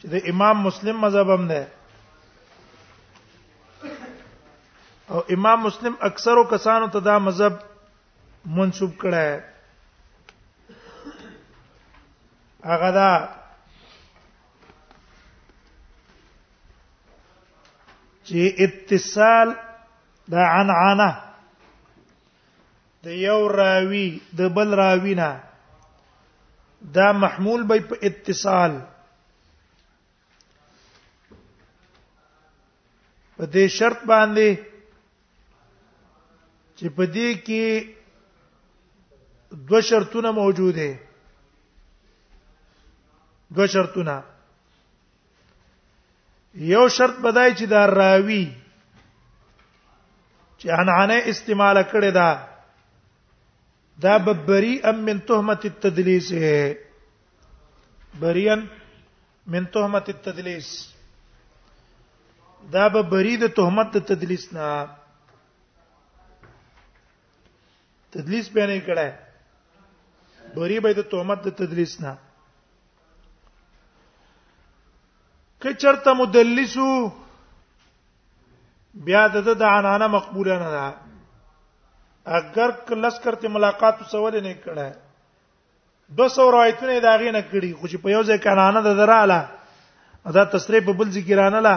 چې د امام مسلم مذهب هم ده او امام مسلم اکثرو کسانو ته دا مذهب منسوب کړه هغه دا چې اتصال دا عنعنه د یو راوی د بل راوی نه دا محمول به په اتصال په دې شرط باندې چې په دې کې دو شرطونه موجود دي دو شرطونه یو شرط بدای چې دا راوی چې انعنه استعمال کړي دا دا ببری ام من تهمت التدلیس بریان من تهمت التدلیس دا به بری د تهمت د تدلیس نه تدلیس به نه کړه بری به د تهمت د تدلیس نه که چرته مدلسو بیا د د عنانه مقبوله نه ده اگر کلس کرتے ملاقات سوال نه کړه 200 روایتونه دا غي نه کړي خو چې په یو ځای کنانه د دراله دا تصریح په بل ذکرانه لا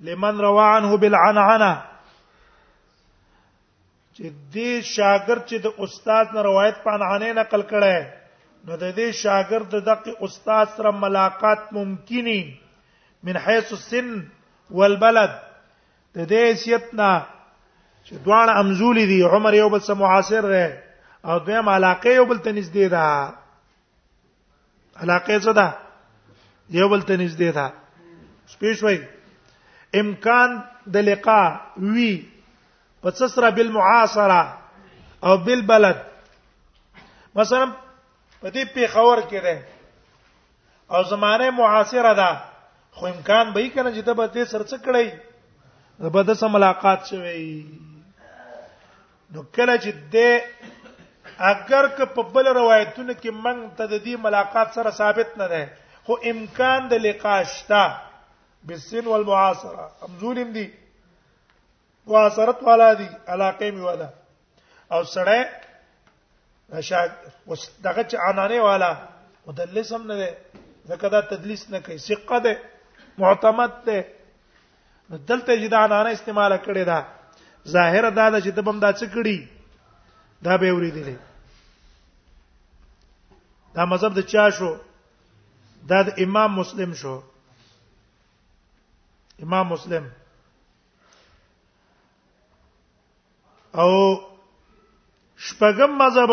لمن روى عنه بالعنعنه چې دې شاګرد چې د استاد نه روایت په عنعنه نقل کړي نو د دې شاګرد دغه استاد سره ملاقات ممکني من حيث السن والبلد د دې سیتنا چې دوان امزولي دي عمر یو بل سره معاصر رہے او دویم علاقه یو بل ته نږدې ده علاقه څه ده یو بل ته نږدې ده سپیش وای امکان د لقاء وی په څه سره بل معاصره او بل بلد مثلا په دې پیښور کې ده او زمانه معاصره ده خو امکان به یې کنه چې ته به دې سره څه کړی به د سم ملاقات شوی نو کله چې د اگر که په بل روایتونو کې منګ ته د دې ملاقات سره ثابت نه ده خو امکان د لقاء شته بالسن والمعاصره امزولم دي معاصرت والا دي علاقه می والا او سره شاید وس دغه چې انانه والا مدلس هم نه ده ځکه دا تدلیس نه کوي ثقه ده معتمد ده نو دلته چې دا نانه استعمال کړي دا ظاهر دا ده چې د بم دا څه کړي دا به ورېدلې دا مذهب د چا شو دا د امام مسلم شو امام مسلم او شپږم مذهب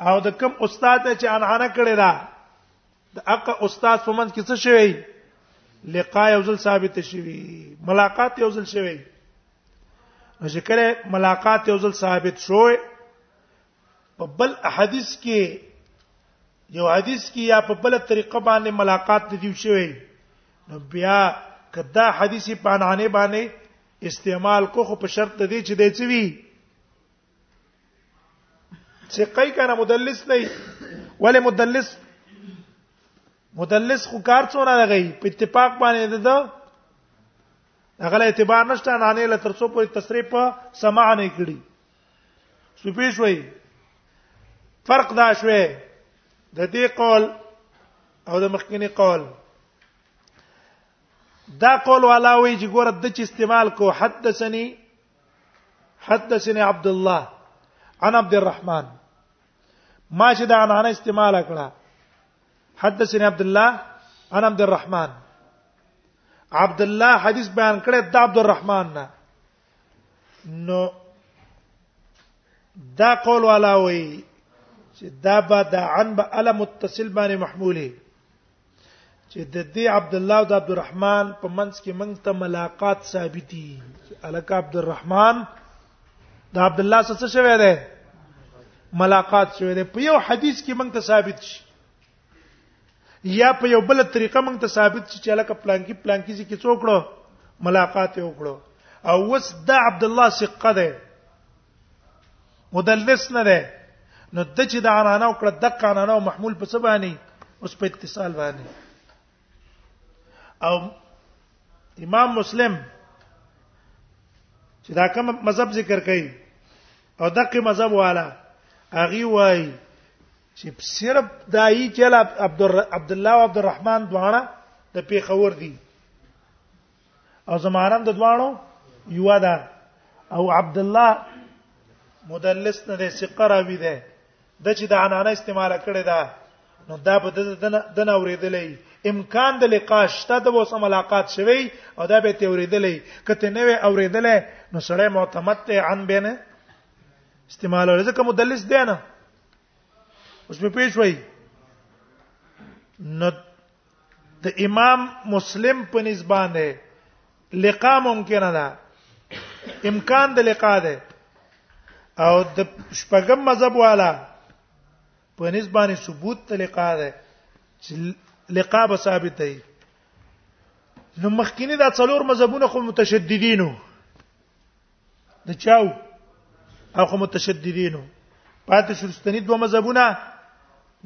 او د کوم استاد چې انعانه کړی دا د اقا استاد په منځ کې څه شوی لقاء یو ځل ثابت شوی ملاقات یو ځل شوی چې کله ملاقات یو ځل ثابت شوی په بل حدیث کې یو حدیث کې یا په بل طریقه باندې ملاقات د دیو شوی نو بیا کدا حدیث په انعانه باندې استعمال کو خو په شرط دی چې د چوي ثقه کنه مدلس نه ولې مدلس مدلس خو کار څونه لګی په اتفاق باندې ده هغه اعتبار نشته نه نه لتر څو په تصریح په سماع نه کړی سپیش وای فرق دا شوه د دې قول او د مخکنی قول دا قول والا وی چې ګوره د چ استعمال کو حدثني حدثني عبد الله عن عبد الرحمن ما چې دا عنانه استعمال کړه حدثني عبد الله عن عبد الرحمن عبد الله حدیث بیان کړی د عبد الرحمن نه نو دا قول والا وی چې دا به دا عن به ال متصل باندې محموله چې د دې عبد الله او د عبد الرحمن په منځ کې موږ ته ملاقات ثابت دي چې الک عبد الرحمن د عبد الله سره څه شوی دی ملاقات شوی دی په یو حدیث کې موږ ته ثابت شي یا په یو بل طریقه موږ ته ثابت شي چې الک پلان کې پلان کې چې څوکړو ملاقات وکړو او وس د عبد الله ثقه ده مدلس نه ده نو د چې د عنانه او کړه د قانانه او محمول په څه باندې اوس په اتصال باندې او امام مسلم چې دا کوم مذهب ذکر کړي او دغه مذهب والا اغي وای چې صرف دای چې عبد عبد الله او عبد الرحمن دواړه د پیښور دي او زمانم د دوانو یو ده او عبد الله مدلس نه دی ثقه راوی دی د چې د عنانه استعمال کړي دا نو دا په د نه اوریدلې امکان د لقاش ته د وسه ملاقات شوی او دا به ته اوریدلې کته نه وی اوریدلې نو سړی معتمد ته عن بینه استعمال ولې ځکه مدلس دی نه اوس په پیښ وای نو د امام مسلم په نسبت نه لقاء ممکن ده امکان د لقاء ده او د شپږم مذهب والا په نسبت ثبوت ته لقاء ده چې لقاء به ثابت دی نو مخکینی دا څلور مذهبونه خو متشددینو د چاو او خو متشددینو پاتې شرستنی دوه مذهبونه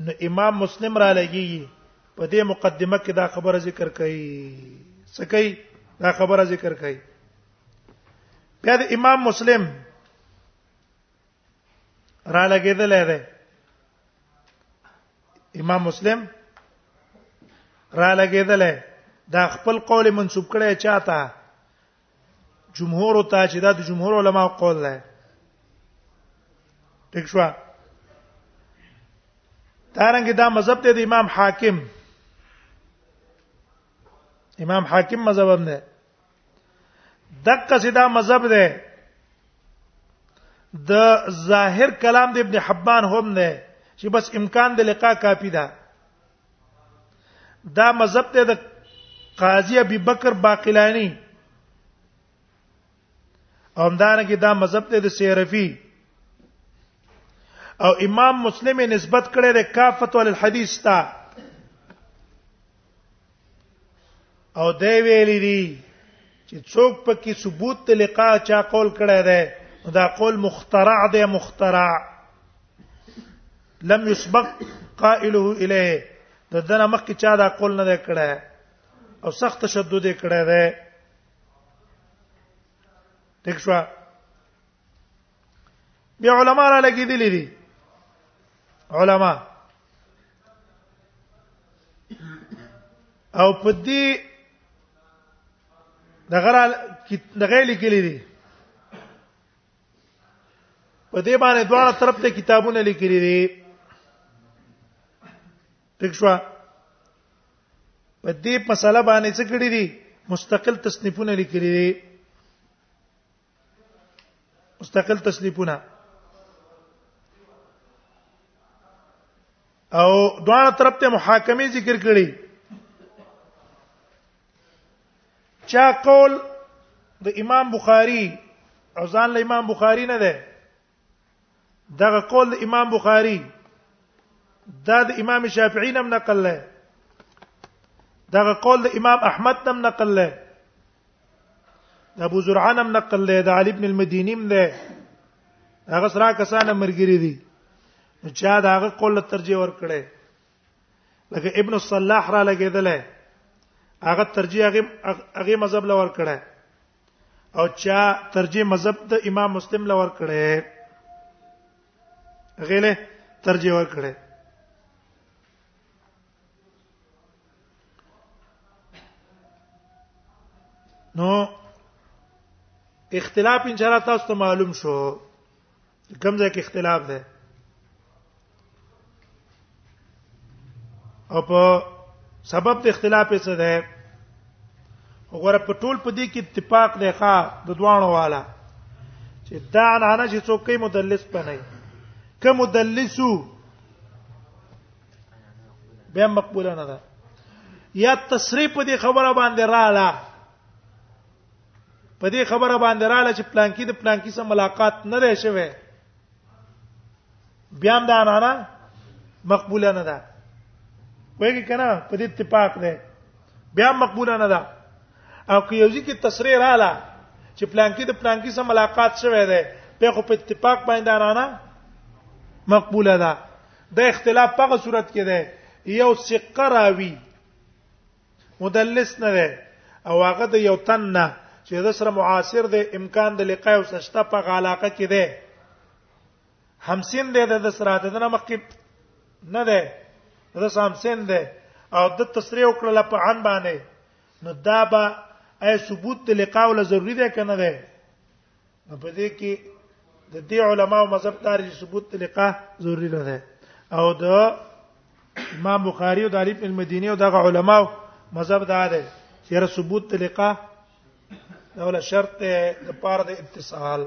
نو امام مسلم را لګي په دې مقدمه کې دا خبره ذکر کړي سکی دا خبره ذکر کړي بیا د امام مسلم را لګیدل دی امام مسلم را لګیدل دا خپل قول منسوب کړي چاته جمهور ته چې دا د جمهور علما قول ده ټیک شو دارنګه دا مذهب ته د امام حاکم امام حاکم مذهب هم ده دغه سیدا مذهب ده د ظاهر کلام د ابن حبان هم ده چې بس امکان د لقاء کافی ده دا مذهب ته د قاضي ابي بکر باقلاني همدارنګه دا مذهب ته د سیرفي او امام مسلم نسبت کړي د کافت ول الحديث ته او دی ویلي دي چې څوک پکې ثبوت د لقاء چا قول کړی دی دا قول مخترع دی مخترع لم يسبق قائله الیه د دنه مخکې چا دا قول نه کړی او سخت تشدد کړی دی دښوا بیا علما را لګیدلې دي علما او په دې دغه دغه لیکلي دي په دې باندې دواړه طرف ته کتابونه لیکلي دي ټیک شو په دې مسله باندې څه کړی دي مستقل تصنیفونه لیکلي دي مستقل تسلیفونه او دواړه طرف ته محاکمه ذکر کړي چا قول د امام بخاری او ځان له امام بخاری نه ده دغه قول امام بخاری دا د امام شافعی نم نقل لای دغه قول د امام احمد نم نقل لای د ابو زرعه نم نقل لای د علی ابن المديني نم ده هغه سره کسان مرګري دي چا دا هغه قول ترجیح ور کړي لکه ابن الصلاح را لګیدل هغه ترجیح هغه هغه مذهب لور کړي او چا ترجیح مذهب د امام مسلم لور کړي غیله ترجیح ور کړي نو اختلاف ان شاء الله تاسو ته معلوم شو کوم ځای کې اختلاف ده او په سبب د اختلاف څه ده وګوره په ټول په دې کې اتفاق دی ښا د دوانو والا چې دا نه نه چې څوک یې مدلس پنه که مدلسو بیا مقبوله نه ده یا تصریح په دې خبره باندې رااله په دې خبره باندې رااله چې پلانکی د پلانکی سره ملاقات نه دی شوی بیا هم دا نه نه مقبوله نه ده وایي کنه په دې اتفاق ده بیا مقبوله نه ده او که یو ځکه تصریح رااله چې پلانکی د پلانکی سره ملاقات شوه ده په خو په اتفاق باندې نه نه مقبوله ده د اختلاف په صورت کې ده یو ثقه راوي مدلس نه دی او هغه د یو تن نه چې د سره معاصر دی امکان د لقاء او سشته په علاقه کې دی همسین دی د سره د نه مخکې نه دی د سامسین دی او د تصریح وکړل په عن باندې نو دا به اي ثبوت د لقاء ول ضروری دی کنه دی نو په دې کې د دې علما او مذهب دار چې ثبوت لقاء ضروری نه ده او د امام بخاری او د علی بن مدینی او دغه علما او مذهب دا ده چې را ثبوت لقاء دا ول شرط د پاره د اتصال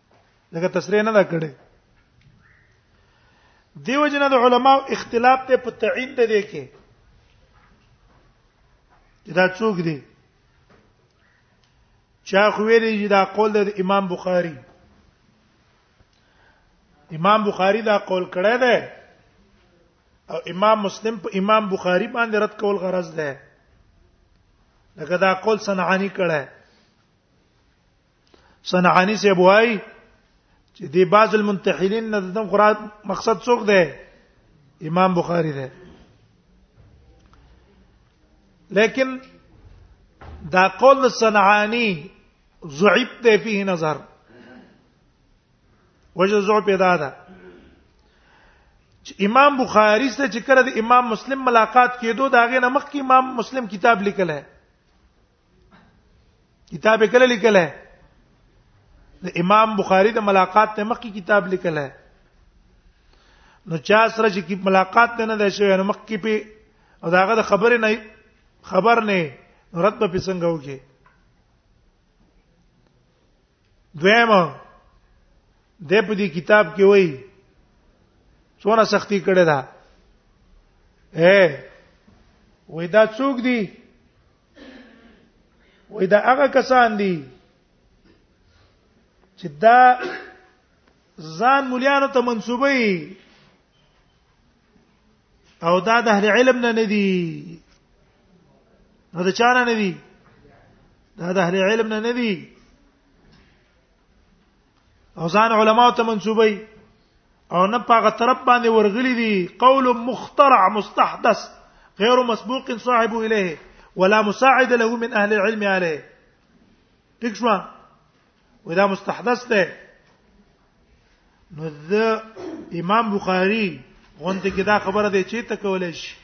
لکه تصریح نه دا کړي دیو جن د علماو اختلاف ته په تعین ده دي کې دا څوک دي چا خو ویلي چې دا قول د امام بخاری امام بخاری دا قول کړی دی او امام مسلم په امام بخاری باندې رد کول غرض ده لکه دا قول صنعانی کړه صنعانی سیب وای چې دی بعض المنتحلین نه دم قرات مقصد څوک دی امام بخاری دی لیکن دا قول صنعانی ضعیف دی فيه نظر وجه زو پیدا ده امام بخاری سره چې کړه د امام مسلم ملاقات کېدو دا غي نمخ کې امام مسلم کتاب لیکل ہے کتاب کله لیکل ہے د امام بخاری د ملاقات ته مخکې کتاب لیکل ہے نو چا سره چې ملاقات ته نه ده شوی نو مخکې په او داغه د خبرې نه خبر نه رد په څنګه وکي دویمه د په دې کتاب کې وایي څونه سختی کړې ده اے وای دا څوک دی وای دا هغه کسان دي چې دا ځان مليانو ته منسوبي او دا د اهل علم نه نه دي نو دا چانه نه دي دا د اهل علم نه نه دي او ځان علما ته منسوبي او نه پاغه طرف باندې ورغلي دي قول مخترع مستحدث غیر مسبوق صاحب الیه ولا مساعد له من اهل العلم عليه تکشوا ودا مستحدث ده نو ذ امام بخاری غونډه کې دا خبره دی چې ته کولای شي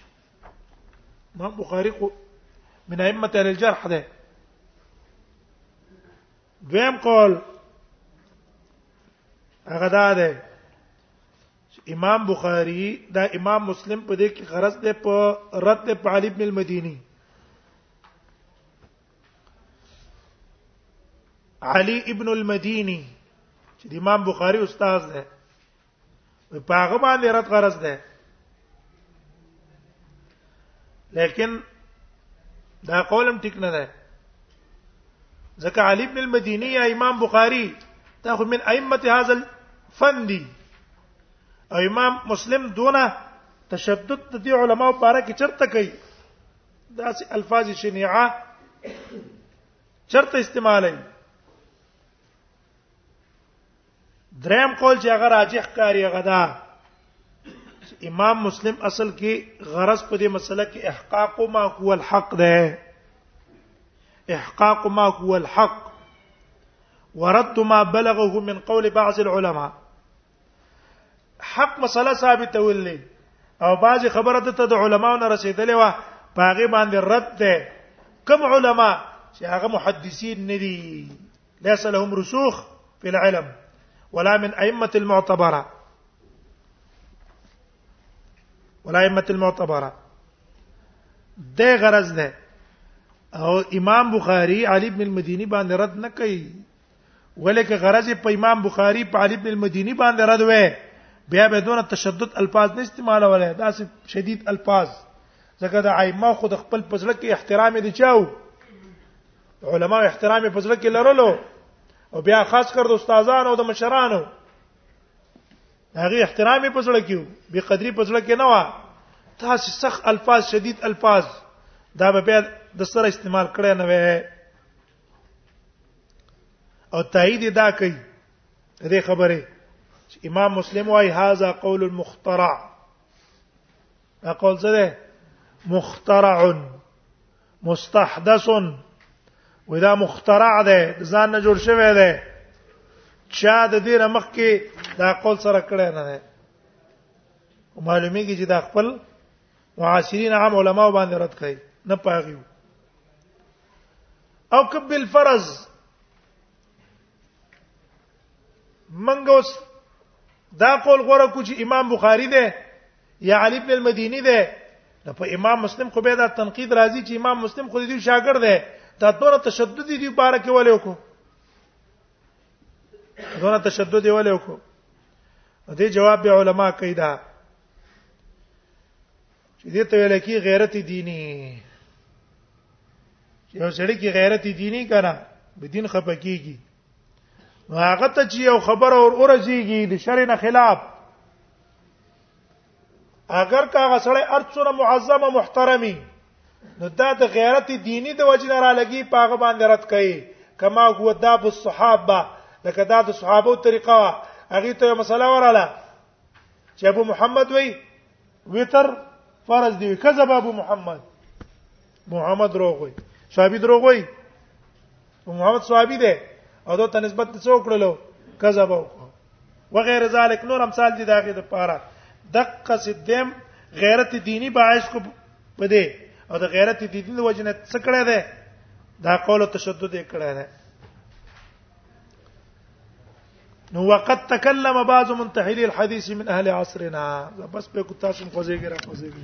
امام بخاری من ائمه اهل الجرح ده دویم قول هغه دا ده امام بخاری دا امام مسلم په دې کې غرض ده په رد په علی ابن المديني علی ابن المديني چې امام بخاری استاد ده په هغه باندې رد غرض ده لیکن دا قولم ټیک نه ده ځکه علي بن المديني یا امام بخاري دا خو من ائمه هذا الفن دي او امام مسلم دونه تشدد د دې علماو لپاره کې چرته کوي دا سي الفاظ شنيعه چرته استعمالوي دریم قول چې هغه راجح کاری هغه دا امام مسلم اصل کې غرض په دې مسله کې احقاق ما هو الحق ده احقاق ما هو الحق ورد ما بلغه من قول بعض العلماء حق مسله ثابته ولې او بعض خبره ته د علماو نه رسیدلې و پاغه باندې رد ده کوم علما چې هغه محدثین نه دي ليس لهم رسوخ في العلم ولا من ائمه المعتبره ولا ائمه المعتبره د غرض ده او امام بخاری علی ابن المديني باندې رد نه کوي ولکه غرض په امام بخاری په علی ابن المديني باندې رد وې بیا به دونه تشدد الفاظ نه استعمالوله دا سه شدید الفاظ ځکه د ائمه خود خپل پزړه کې احترام دي چاو علما احترام په ځل کې لرلو او بیا خاص کر د استادانو او د مشرانو هغه احترام په ځل کې به قدرې په ځل کې نه و تاسو سخت الفاظ شدید الفاظ دا به بیا د سره استعمال کړی نه وې او تایید دا کوي دې خبره امام مسلم وايي هاذا قول مخترع دا قول څه ده مخترع مستحدث ودا مخترع ده ځان نه جوړ شوی ده چا د دې رمخ کې دا قول سره کړی نه ده معلومیږي چې دا خپل معاصرین عام علما باندې رد کړي نه پاغیو او کب بالفرض منګوس دا قول غره کوچ امام بخاری ده یا علی ابن المديني ده نو په امام مسلم خو به دا تنقید راځي چې امام مسلم خو دې شاګرد دی دا دونه تشدد دي بار کې ولې وکړو دونه تشدد دی ولې وکړو دې جواب به علما کوي دا چې دې ته ویل کې غیرت دینی یو سړی کې غیرت دینی کړه به دین خپکیږي نو هغه ته چې یو خبر اور اورځيږي د شر نه خلاف اگر کاغه سړی ارڅونه معظم او محترمي نو دا د غیرت دینی د وجې نه را لګي پاغه باندې رد کړي کما هو داب الصحابه لکه دا د صحابه طریقه هغه ته مسله وراله چې ابو محمد وای وتر فرض دی کذب ابو محمد محمد دروغ وای صحابي دروغ وای محمد صحابي دی او دا ته نسبت څه وکړلو کذب وکړو وغیر ذلک نور امثال دي داګه د پاره دقه سدم غیرت دینی باعث کو پدې او د غیرت دینی د وجنه څه کړه ده دا قول تشدد یې کړه ده نو وقد تكلم بعض منتحلي الحديث من اهل عصرنا بس په کو تاسو خوځيږي را خوځيږي